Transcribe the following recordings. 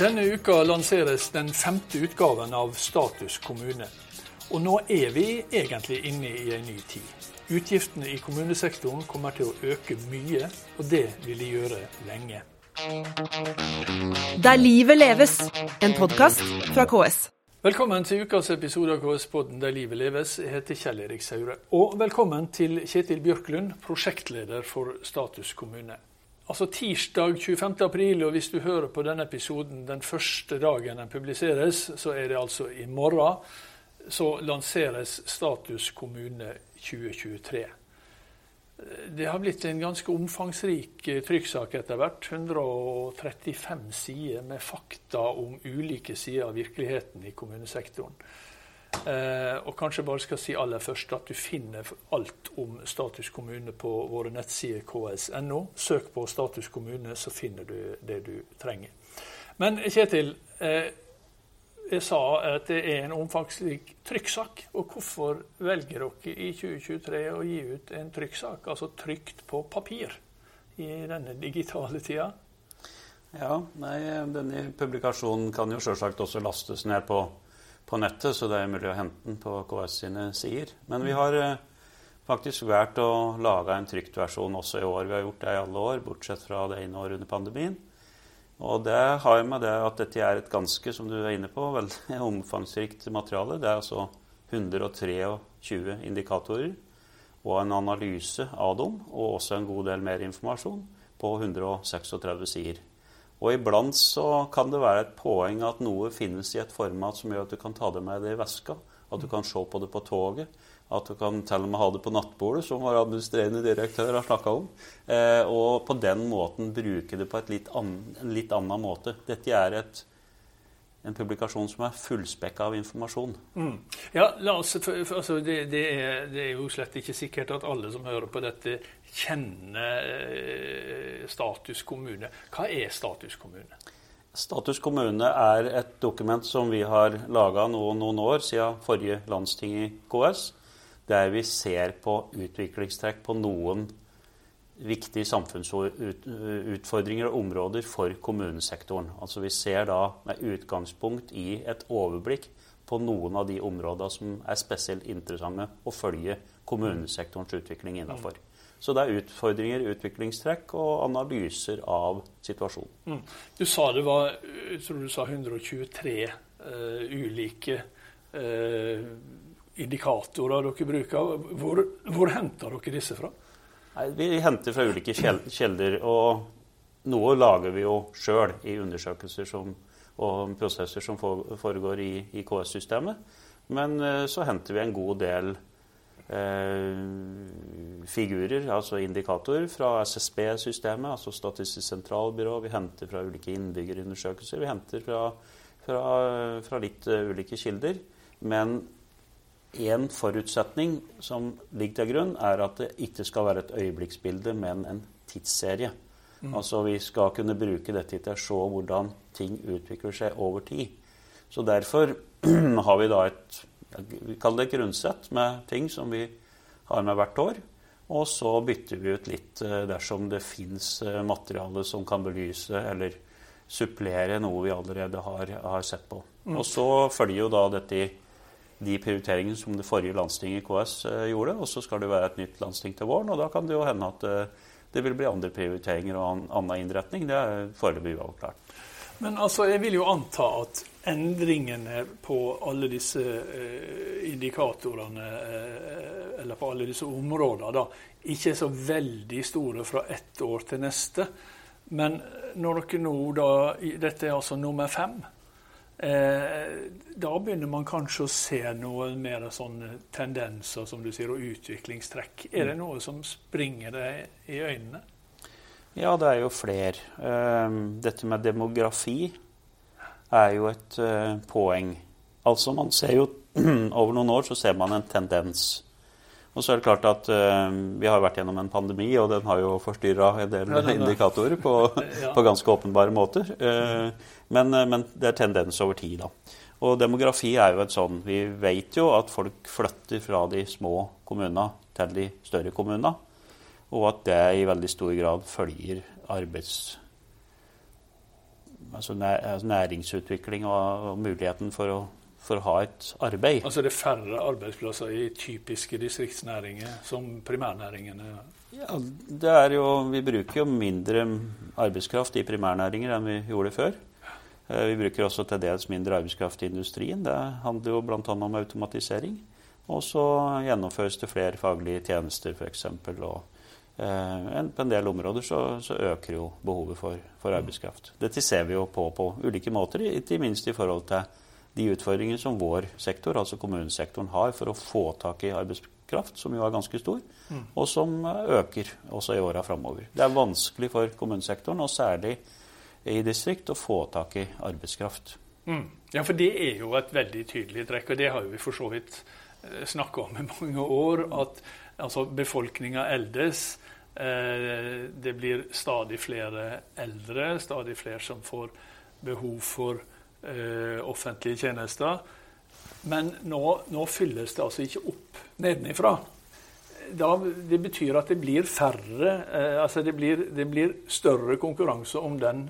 Denne uka lanseres den femte utgaven av Status kommune. Og nå er vi egentlig inne i en ny tid. Utgiftene i kommunesektoren kommer til å øke mye, og det vil de gjøre lenge. Der livet leves, en podkast fra KS. Velkommen til ukas episode av KS-podden Der livet leves. Jeg heter Kjell Erik Saure. Og velkommen til Kjetil Bjørklund, prosjektleder for Status kommune. Altså tirsdag 25. april, og hvis du hører på denne episoden den første dagen den publiseres, så er det altså i morgen, så lanseres Status kommune 2023. Det har blitt en ganske omfangsrik eh, trykksak etter hvert. 135 sider med fakta om ulike sider av virkeligheten i kommunesektoren. Eh, og kanskje bare skal si aller først at du finner alt om status kommune på våre nettsider ks.no. Søk på status kommune, så finner du det du trenger. Men Kjetil, eh, jeg sa at det er en omfangsrik trykksak. Og hvorfor velger dere i 2023 å gi ut en trykksak, altså trykt på papir, i denne digitale tida? Ja, nei, denne publikasjonen kan jo selvsagt også lastes ned på, på, nettet, så det er mulig å hente den på KS sine sider. Men vi har eh, faktisk valgt å lage en trykt versjon også i år. Vi har gjort det i alle år, bortsett fra det ene året under pandemien. Og det har med det at dette er et ganske, som du er inne på, veldig omfangsrikt materiale. Det er altså 123 indikatorer og en analyse av dem, og også en god del mer informasjon på 136 sider. Og iblant så kan det være et poeng at noe finnes i et format som gjør at du kan ta det med deg i veska, at du kan se på det på toget, at du kan til og med ha det på nattbordet, som vår administrerende direktør har snakka om. Eh, og på den måten bruke det på litt an, en litt annen måte. Dette er et, en publikasjon som er fullspekka av informasjon. Mm. Ja, oss, altså det, det, er, det, er, jo slett ikke sikkert at alle som hører på dette, kjenner eh, Status kommune. Hva er Status kommune? Status kommune er et dokument som vi har laga noen, noen år siden forrige landsting i KS der vi ser på utviklingstrekk på noen viktige samfunnsutfordringer og områder for kommunesektoren. Altså Vi ser da med utgangspunkt i et overblikk på noen av de områdene som er spesielt interessante å følge kommunesektorens utvikling innafor. Så det er utfordringer, utviklingstrekk og analyser av situasjonen. Mm. Du sa det var jeg tror du sa 123 uh, ulike uh, indikatorer dere bruker. Hvor, hvor henter dere disse fra? Vi henter fra ulike kilder. Og noe lager vi jo sjøl i undersøkelser som, og prosesser som foregår i, i KS-systemet. Men eh, så henter vi en god del eh, figurer, altså indikatorer, fra SSB-systemet, altså Statistisk sentralbyrå. Vi henter fra ulike innbyggerundersøkelser. Vi henter fra, fra, fra litt uh, ulike kilder. Men en forutsetning som ligger til grunn, er at det ikke skal være et øyeblikksbilde, men en tidsserie. Mm. Altså Vi skal kunne bruke dette til å se hvordan ting utvikler seg over tid. Så derfor har vi da et vi kaller det grunnsett med ting som vi har med hvert år. Og så bytter vi ut litt eh, dersom det fins eh, materiale som kan belyse eller supplere noe vi allerede har, har sett på. Mm. Og så følger jo da dette i de prioriteringene som det forrige landstinget i KS eh, gjorde. Og så skal det være et nytt landsting til våren, og da kan det jo hende at eh, det vil bli andre prioriteringer og annen innretning. Det er foreløpig uavklart. Men altså, jeg vil jo anta at endringene på alle disse eh, indikatorene, eller på alle disse områdene, da, ikke er så veldig store fra ett år til neste. Men når dere nå da Dette er altså nummer fem. Eh, da begynner man kanskje å se noen mer sånne tendenser som du sier, og utviklingstrekk. Er det mm. noe som springer deg i øynene? Ja, det er jo flere. Eh, dette med demografi er jo et eh, poeng. Altså, man ser jo Over noen år så ser man en tendens. Og så er det klart at uh, vi har vært gjennom en pandemi, og den har jo forstyrra en del ja, indikatorer på, ja. på, ganske åpenbare måter. Uh, men, uh, men, det er tendens over tid, da. Og demografi er jo et sånn Vi vet jo at folk flytter fra de små kommunene til de større kommunene. Og at det i veldig stor grad følger arbeids altså næringsutvikling og, muligheten for å, for å, ha et arbeid. Altså det er færre arbeidsplasser i typiske distriktsnæringer, som primærnæringene? Ja, det er jo, Vi bruker jo mindre arbeidskraft i primærnæringer enn vi gjorde før. Eh, vi bruker også til dels mindre arbeidskraft i industrien. Det handler jo bl.a. om automatisering. Og så gjennomføres det flere faglige tjenester, f.eks. Og eh, på en del områder så, så øker jo behovet for, for, arbeidskraft. Dette ser vi jo på på ulike måter, ikke minst i forhold til de utfordringene som vår sektor, altså kommunesektoren, har for å få tak i arbeidskraft, som jo er ganske stor, mm. og som øker også i åra framover. Det er vanskelig for kommunesektoren, og særlig i distrikt, å få tak i arbeidskraft. Mm. Ja, for det er jo et veldig tydelig trekk, og det har vi for så vidt Eh, snakka om i mange år, at altså, befolkninga eldes. Eh, det blir stadig flere eldre, stadig flere som får behov for eh, offentlige tjenester. Men nå, nå, fylles det altså ikke opp nedenifra. Da, det betyr at det blir færre eh, altså det blir, det blir, større konkurranse om den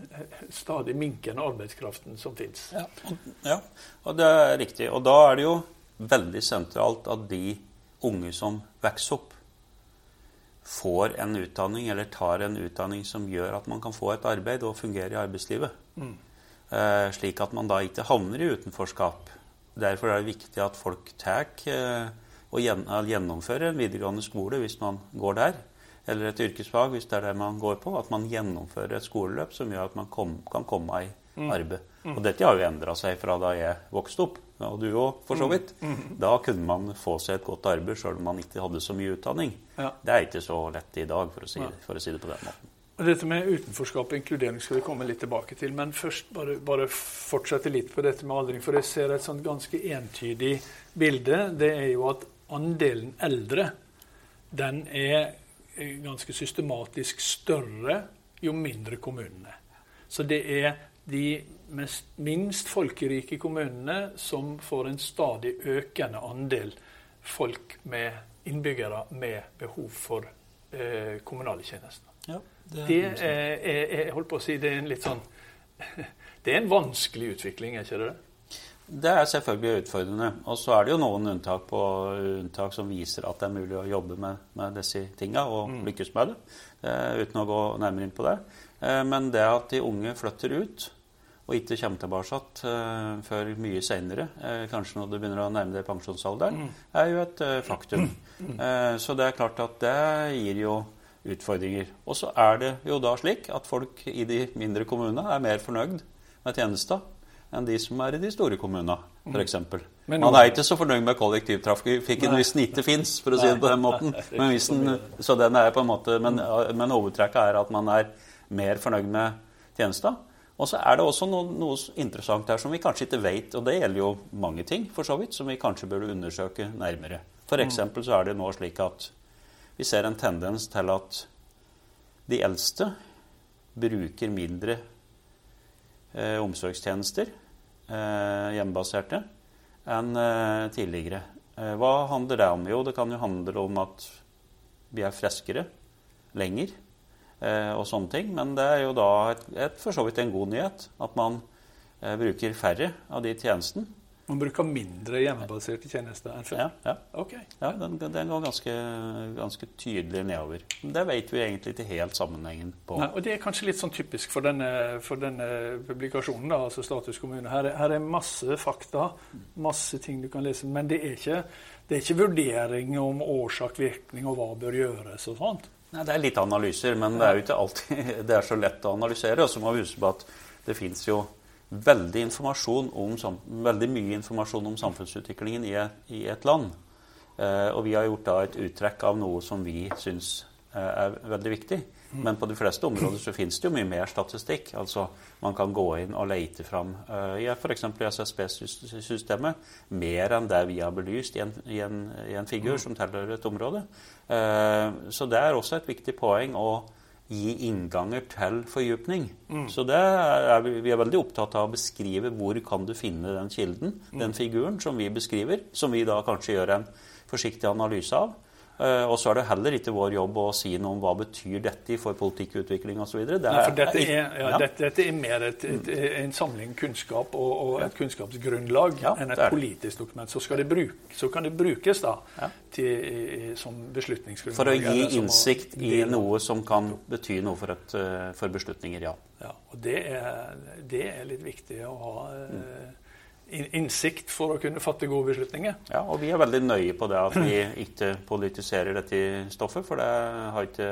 stadig minkende arbeidskraften som fins. Ja, ja, og det er riktig. Og da er det jo veldig sentralt at de unge som vokser opp, får en utdanning eller tar en utdanning som gjør at man kan få et arbeid og fungere i arbeidslivet. Mm. Eh, slik at man da ikke havner i utenforskap. Derfor er det viktig at folk tar eh, og gjennomfører en videregående skole hvis man går der. Eller et yrkesfag hvis det er det man går på. At man gjennomfører et skoleløp som gjør at man kom, kan komme i mm. arbeid. Mm. Og dette har jo endra seg fra da jeg vokste opp, og du òg for så mm. vidt. Mm. Da kunne man få seg et godt arbeid sjøl om man ikke hadde så mye utdanning. Ja. Det er ikke så lett i dag, for å, si, for å si det på den måten. Dette med utenforskap og inkludering skal vi komme litt tilbake til. Men først bare, bare fortsette litt på dette med aldring. For jeg ser et sånt ganske entydig bilde. Det er jo at andelen eldre den er ganske systematisk større jo mindre kommunene. Så det er de mest, minst folkerike kommunene som får en stadig økende andel folk med innbyggere med behov for eh, kommunale tjenester. Det, det er, er, er, holdt på å si, det er en litt sånn Det er en vanskelig utvikling, er ikke det? Det er selvfølgelig utfordrende. Og så er det jo noen unntak, på, unntak som viser at det er mulig å jobbe med, med disse tinga og mm. lykkes med det, eh, uten å gå nærmere inn på det. Eh, men det at de unge flytter ut, og ikke kommer tilbake uh, før mye seinere, uh, kanskje når du begynner å nærme deg pensjonsalderen, mm. er jo et uh, faktum. Uh, så det er klart at det gir jo utfordringer. Og så er det jo da slik at folk i de mindre kommunene er mer fornøyd med tjenester enn de som er i de store kommunene, f.eks. Man er ikke så fornøyd med kollektivtrafikken hvis den ikke fins, for å si det på den måten. Men, den, så den er på en måte, men, men overtrekket er at man er mer fornøyd med tjenester. Og så er det også noe, noe, interessant her som vi kanskje ikke vet, og det gjelder jo mange ting for så vidt, som vi kanskje burde undersøke nærmere. F.eks. Mm. så er det nå slik at vi ser en tendens til at de eldste bruker mindre eh, omsorgstjenester, eh, hjemmebaserte, enn eh, tidligere. Eh, hva handler det om? Jo, det kan jo handle om at vi er friskere lenger. Eh, og sånne ting. Men det er jo da et, et, for så vidt en god nyhet at man eh, bruker færre av de tjenestene. Man bruker mindre hjemmebaserte tjenester enn før? Ja, ja. Okay. ja den, den, går ganske, ganske, tydelig nedover. Det vet vi egentlig ikke helt sammenhengen på. Nei, og Det er kanskje litt sånn typisk for denne, for denne publikasjonen, da, altså Status kommune. Her, her, er masse fakta, masse ting du kan lese. Men det er ikke, det er ikke vurdering om årsak, virkning og hva bør gjøres og sånt. Nei, Det er litt analyser, men det er jo ikke alltid det er så lett å analysere. Og så må vi huske på at det fins jo veldig, om, veldig, mye informasjon om samfunnsutviklingen i, i et land. Eh, og vi har gjort da et uttrekk av noe som vi syns eh, er veldig viktig. Men på de fleste områder så finnes det jo mye mer statistikk. Altså Man kan gå inn og lete fram uh, i f.eks. SSB-systemet mer enn det vi har belyst i en, i en, i en figur som teller et område. Uh, så det er også et viktig poeng å gi innganger til fordypning. Mm. Så er vi, vi, er veldig opptatt av å beskrive hvor kan du finne den kilden, mm. den figuren som vi beskriver, som vi da kanskje gjør en forsiktig analyse av. Eh, og så er det heller ikke vår jobb å si noe om hva betyr dette for politikkutvikling osv. Det for dette er, ja, dette, dette er mer et, et, en samling kunnskap og, og et kunnskapsgrunnlag Ja, enn et politisk dokument. Så, det bruk, så kan det brukes da til, som beslutningsgrunnlag. For å gi innsikt i noe som kan bety noe for, et, eh, for beslutninger, ja. Ja, og det er, det er litt viktig å ha eh, in- innsikt for å kunne fatte gode beslutninger. Ja, og vi er veldig nøye på det at vi ikke politiserer dette stoffet, for det har, ikke,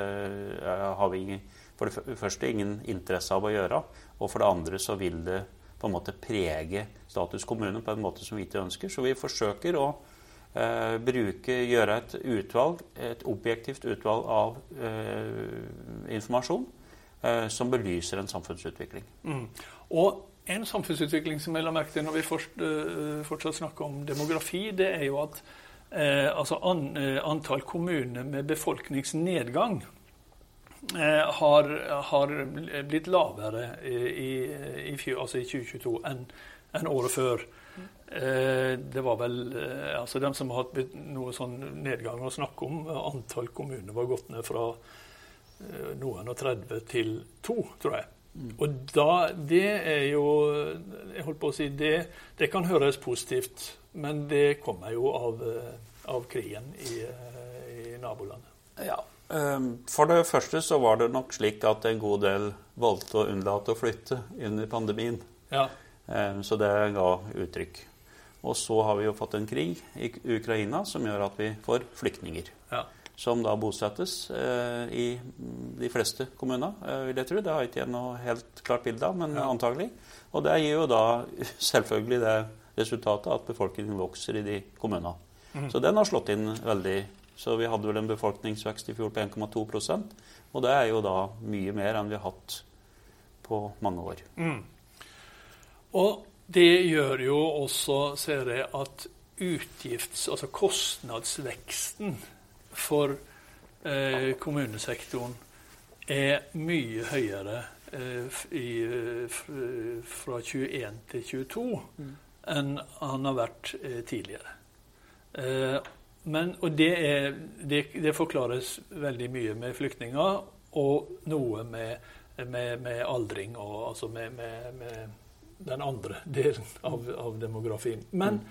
har vi for det første ingen interesse av å gjøre, og for det andre så vil det på en måte prege status kommune på en måte som vi ikke ønsker. Så vi forsøker å eh, bruke, gjøre et utvalg, et objektivt utvalg av eh, informasjon eh, som belyser en samfunnsutvikling. Mm. Og en samfunnsutvikling som jeg la merke til når vi eh, fortsatt snakker om demografi, det er jo at eh, altså an, eh, antall kommuner med befolkningsnedgang eh, har, har blitt lavere i, i, fjor, altså i 2022 enn enn året før. Eh, det var vel altså De som har hatt noe sånn nedgang å snakke om, antall kommuner var gått ned fra noen og 30 til to, tror jeg. Og da, det er jo Jeg holdt på å si det, det kan høres positivt, men det kommer jo av, eh, av krigen i, eh, i nabolandet. Ja. ehm, For det første så var det nok slik at en god del valgte å unnlate å flytte under pandemien. Ja. Ehm, Så det ga uttrykk. Og så har vi jo fått en krig i Ukraina som gjør at vi får flyktninger. ja. Som da bosettes eh, i de fleste kommuner, eh, vil jeg tro. Det har ikke noe helt klart bilde av, men Ja. antagelig. Og det gir jo da selvfølgelig det resultatet at befolkningen vokser i de kommunene. Mm. Så den har slått inn veldig. Så vi hadde vel en befolkningsvekst i fjor på 1,2% og det er jo da mye mer enn vi har hatt på mange år. Mm. Og det gjør jo også, ser jeg, at utgifts... Altså kostnadsveksten for eh, kommunesektoren er mye høyere eh, i, eh, fra 21 til 22 enn han har vært eh, tidligere. Eh, men, og det, er, det, det forklares veldig mye med flyktninger, og noe med, med, med aldring, og, altså med, med, med den andre delen av, av demografien. Men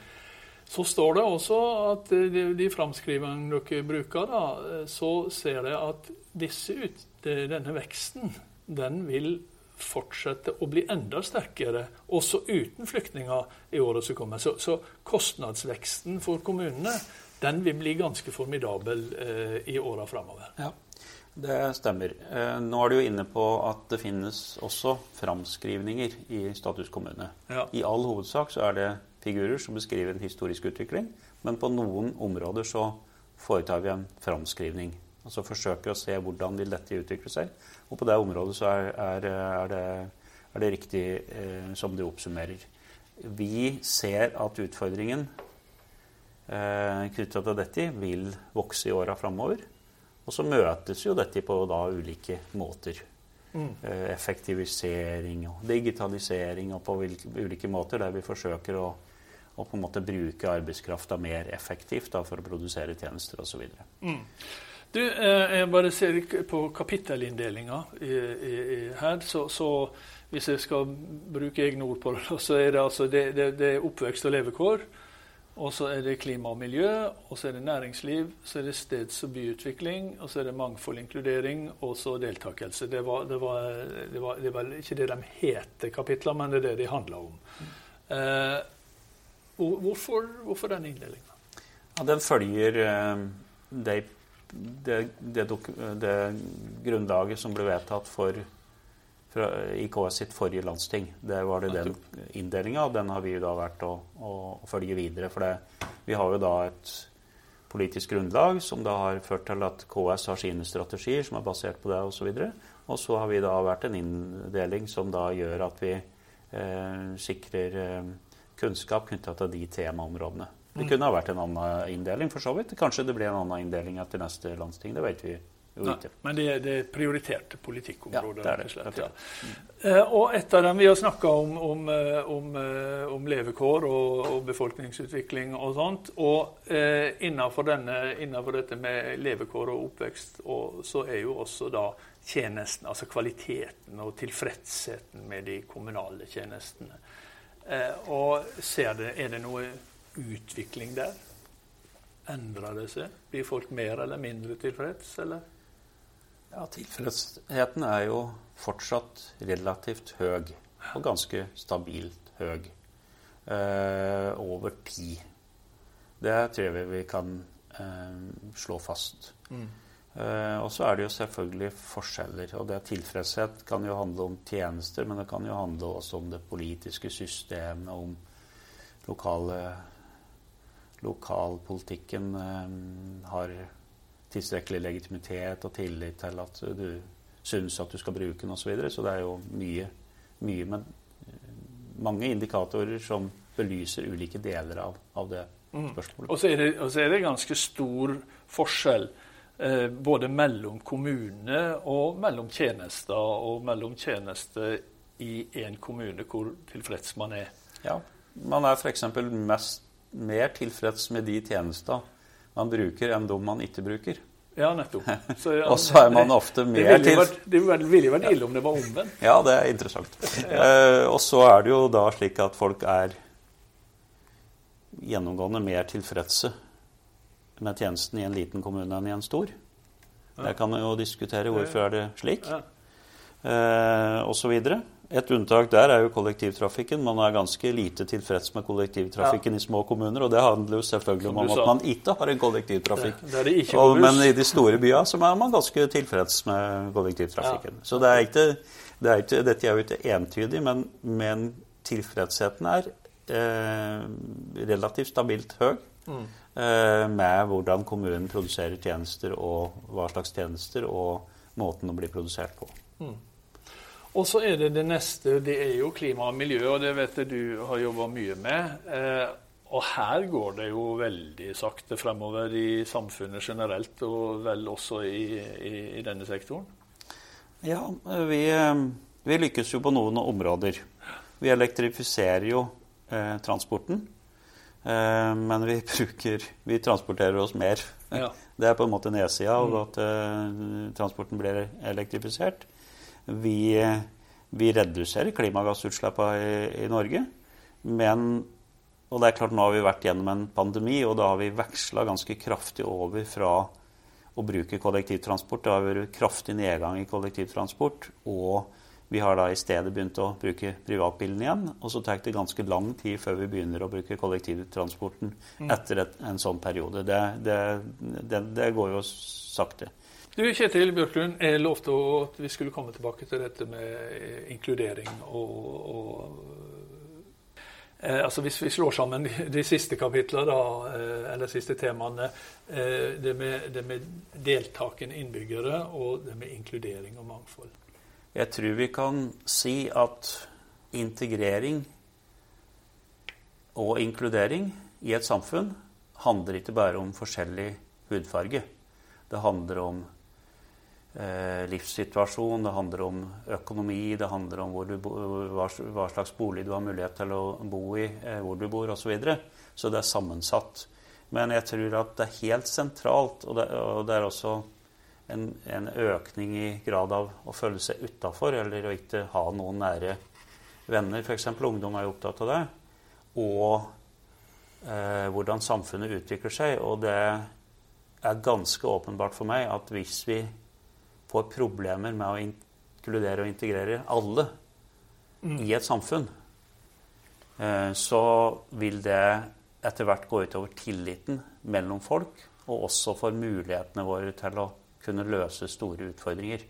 så står det også at de, de framskrivingene dere bruker, da, så ser det at disse ut, denne veksten den vil fortsette å bli enda sterkere, også uten flyktninger i året som kommer. Så, så kostnadsveksten for kommunene den vil bli ganske formidabel eh, i åra framover. Ja, det stemmer. Eh, Nå er du jo inne på at det finnes også framskrivninger i status kommune. Ja. I all hovedsak så er det figurer som beskriver en historisk utvikling, men på noen områder så foretar vi en framskrivning. Altså forsøker å se hvordan vil dette utvikle seg. Og på det området så er, er, er, det, er det riktig eh, som det oppsummerer. Vi ser at utfordringen eh, knytta til dette vil vokse i åra framover. Og så møtes jo dette på da ulike måter. Mm. Eh, effektivisering og digitalisering og på ulike måter der vi forsøker å, å på en måte bruke arbeidskrafta mer effektivt da, for å produsere tjenester osv. Mm. Du, eh, jeg bare ser på kapittelinndelinga i, i her, så, så hvis jeg skal bruke egne ord på det, så er det altså det, det, det er oppvekst og levekår. Og så er det klima og miljø, og så er det næringsliv, så er det steds- og byutvikling, og så er det mangfold, inkludering, og så deltakelse. Det var, det var, det var, det var ikke det de heter kapitler, men det er det de handler om. Eh, hvor- hvorfor, hvorfor den inndelinga? Ja, den følger eh, det, det, det, det grunnlaget som ble vedtatt for, fra, i KS sitt forrige landsting. Det var det den inndelinga, og den har vi da vært å, å, å følge videre. For det, vi har jo da et politisk grunnlag som da har ført til at KS har sine strategier som er basert på det osv. Og så har vi da vært en inndeling som da gjør at vi eh, sikrer eh, kunnskap knytta til de temaområdene. Det kunne ha vært en annen inndeling, for så vidt. Kanskje det blir en annen inndeling etter neste landsting. Det vet vi jo ikke. Men det, det er prioriterte politikkområder. Ja, det er det. Det er ja. Eh, Og et av dem vi har snakka om, om, eh, om, eh, om levekår og, og befolkningsutvikling og sånt. Og eh, innenfor, denne, innenfor dette med levekår og oppvekst, og, så er jo også da tjenesten, altså kvaliteten og tilfredsheten med de kommunale tjenestene. Eh, og ser det, er det noe utvikling der? Endrer det seg? Blir folk mer eller mindre tilfreds, eller? Ja, Tilfredsheten er jo fortsatt relativt høy, og ganske stabilt høy. Eh, over tid. Det tror jeg vi kan eh, slå fast. Eh, og så er det jo selvfølgelig forskjeller. Og det tilfredshet kan jo handle om tjenester, men det kan jo handle også om det politiske systemet, om lokale Lokalpolitikken eh, har tilstrekkelig legitimitet og tillit til at du syns at du skal bruke den osv. Så, videre. så det er jo mye, mye med mange indikatorer som belyser ulike deler av, av det spørsmålet. Og så, er det, og så er det ganske stor forskjell eh, både mellom kommune og mellom tjenester, og mellom tjenester i en kommune hvor tilfreds man er. Ja, Man er f.eks. mest mer tilfreds med de tjenester man bruker, enn de man ikke bruker. Ja, nettopp. Så, ja, Og så er man ofte mer det ville til vært, det ville- jo vært ille om det var omvendt. Ja, det er interessant. Eh, og så er det jo da slik at folk er gjennomgående mer tilfredse med tjenesten i en liten kommune enn i en stor. Der kan man jo diskutere hvorfor er det slik, Ja. eh, osv. Et unntak der er jo kollektivtrafikken. Man er ganske lite tilfreds med kollektivtrafikken i små kommuner, og det handler jo selvfølgelig om at man ikke har en kollektivtrafikk. Det, det det Og, men i de store byene så er man ganske tilfreds med kollektivtrafikken. Så det er ikke, det er ikke, dette er jo ikke entydig, men, men tilfredsheten er relativt stabilt høy Mm. med hvordan kommunen produserer tjenester, og hva slags tjenester, og måten å bli produsert på. Og så er det det neste, det er jo klima og miljø, og det vet jeg du har jobba mye med. Eh, og her går det jo veldig sakte fremover i samfunnet generelt, og vel også i, i, i denne sektoren. Ja, vi, eh, vi lykkes jo på noen områder. Vi elektrifiserer jo eh, transporten. Eh, men vi bruker Vi transporterer oss mer. Ja. Det er på en måte nedsida av at eh, transporten blir elektrifisert. Vi, eh, vi reduserer klimagassutslippene i, i Norge. Men Og det er klart, nå har vi vært gjennom en pandemi, og da har vi veksla ganske kraftig over fra å bruke kollektivtransport. Det har vært kraftig nedgang i kollektivtransport. Og vi har da i stedet begynt å bruke privatbilen igjen. Og så tar det ganske lang tid før vi begynner å bruke kollektivtransporten etter et, en sånn periode. Det, det, det, det går jo sakte. Du Kjetil Bjørklund, jeg lovte at vi skulle komme tilbake til dette med eh, inkludering og, og eh, altså Hvis vi slår sammen de, de siste kapitlene, da, eh, eller siste temaene, eh, det, med, det med deltakende innbyggere og det med inkludering og mangfold. Jeg tror vi kan si at integrering og inkludering i et samfunn handler ikke bare om forskjellig hudfarge. Det handler om eh, livssituasjon, det handler om økonomi, det handler om bo, hva, hva slags bolig du har mulighet til å bo i, eh, hvor du bor osv. Så, videre. så det er sammensatt. Men jeg tror at det er helt sentralt, og det, og det er også en, en økning i grad av å føle seg utafor, eller å ikke ha noen nære venner. F.eks. ungdom er jo opptatt av det. Og eh, hvordan samfunnet utvikler seg. Og det er ganske åpenbart for meg at hvis vi får problemer med å inkludere og integrere alle i et samfunn, eh, så vil det etter hvert gå utover tilliten mellom folk, og også for mulighetene våre til å kunne løse store utfordringer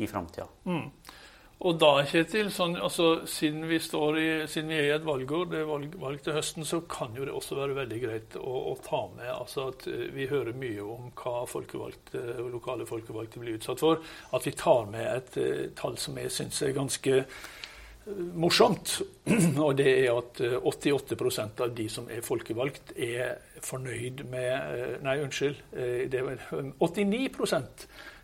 i framtida. Og da, Kjetil, sånn, altså, siden, vi i, siden vi er i et valgår, det er valg, valg til høsten, så kan jo det også være veldig greit å, å ta med altså at eh, vi hører mye om hva folkevalgte, lokale folkevalgte blir utsatt for. At vi tar med et uh, tall som jeg syns er ganske morsomt. Og det er at eh, 88% av de som er folkevalgt, er fornøyd med eh, Nei, unnskyld. eh, Det er 89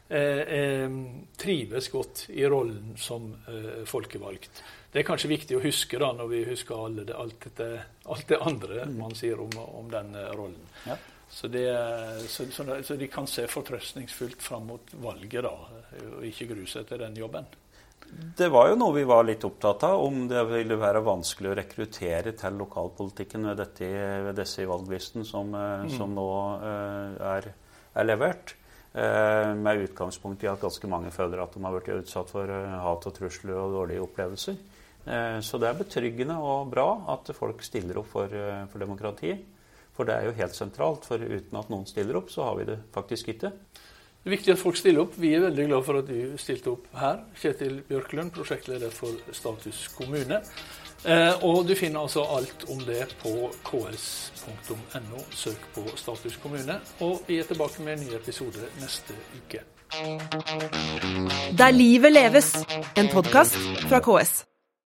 eh, trives godt i rollen som eh, folkevalgt. Det er kanskje viktig å huske da, når vi husker det, alt, det, alt, det, andre man sier om, om den rollen. Ja. Så, det, så, så, de kan se fortrøstningsfullt fram mot valget da, og ikke gruse til den jobben. Det var jo noe vi var litt opptatt av, om det ville være vanskelig å rekruttere til lokalpolitikken ved, dette, ved disse i valglisten som, mm. som nå uh, er, er, levert. Uh, med utgangspunkt i at ganske mange føler at de har blitt utsatt for hat og trusler og dårlige opplevelser. så det er betryggende og bra at folk stiller opp for, for demokratiet. For det er jo helt sentralt, for uten at noen stiller opp, så har vi det faktisk ikke. Det er viktig at folk stiller opp. Vi er veldig glad for at du stilte opp her. Kjetil Bjørklund, prosjektleder for Status kommune. Eh, og du finner altså alt om det på ks.no. Søk på Status kommune. Og vi er tilbake med en ny episode neste uke. Der livet leves, en podkast fra KS.